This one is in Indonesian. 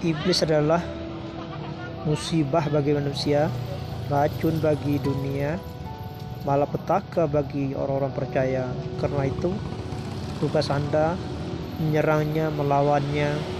iblis adalah musibah bagi manusia, racun bagi dunia, malapetaka bagi orang-orang percaya. Karena itu, tugas Anda menyerangnya, melawannya,